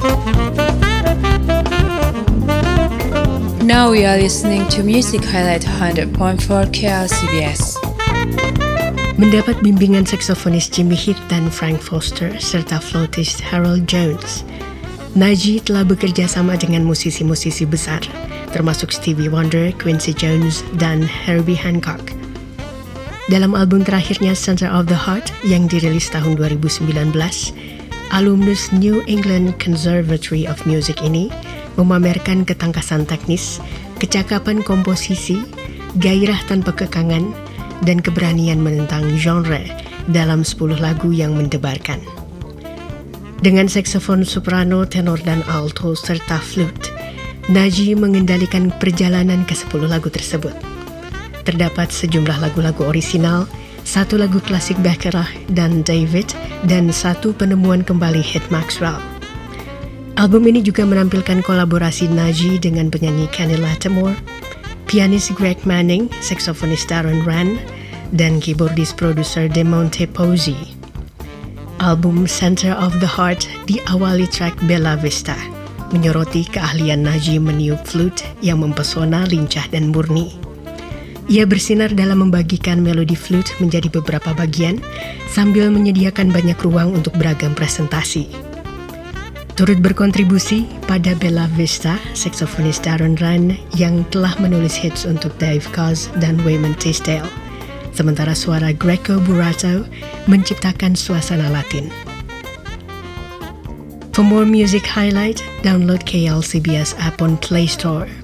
Now we are listening to Music Highlight 100.4 KLCBS. Mendapat bimbingan saksofonis Jimmy Heath dan Frank Foster serta flautist Harold Jones, Najee telah bekerja sama dengan musisi-musisi besar, termasuk Stevie Wonder, Quincy Jones, dan Herbie Hancock. Dalam album terakhirnya Center of the Heart yang dirilis tahun 2019, alumnus New England Conservatory of Music ini memamerkan ketangkasan teknis, kecakapan komposisi, gairah tanpa kekangan, dan keberanian menentang genre dalam 10 lagu yang mendebarkan. Dengan saksofon soprano, tenor, dan alto serta flute, Najee mengendalikan perjalanan ke 10 lagu tersebut. Terdapat sejumlah lagu-lagu orisinal, satu lagu klasik Baccarat dan David, dan satu penemuan kembali hit Maxwell. Album ini juga menampilkan kolaborasi Najee dengan penyanyi Kenny Lattimore, pianis Greg Manning, saksofonis Darren Rand, dan keyboardist produser Demonte Posey. Album Center of the Heart diawali track Bella Vista, menyoroti keahlian Najee meniup flute yang mempesona, lincah, dan murni. Ia bersinar dalam membagikan melodi flute menjadi beberapa bagian sambil menyediakan banyak ruang untuk beragam presentasi. Turut berkontribusi pada Bella Vista, saksofonis Darren Run yang telah menulis hits untuk Dave Koz dan Wayman Tisdale. Sementara suara Greco Burato menciptakan suasana Latin. For more music highlight, download KLCBS app on Play Store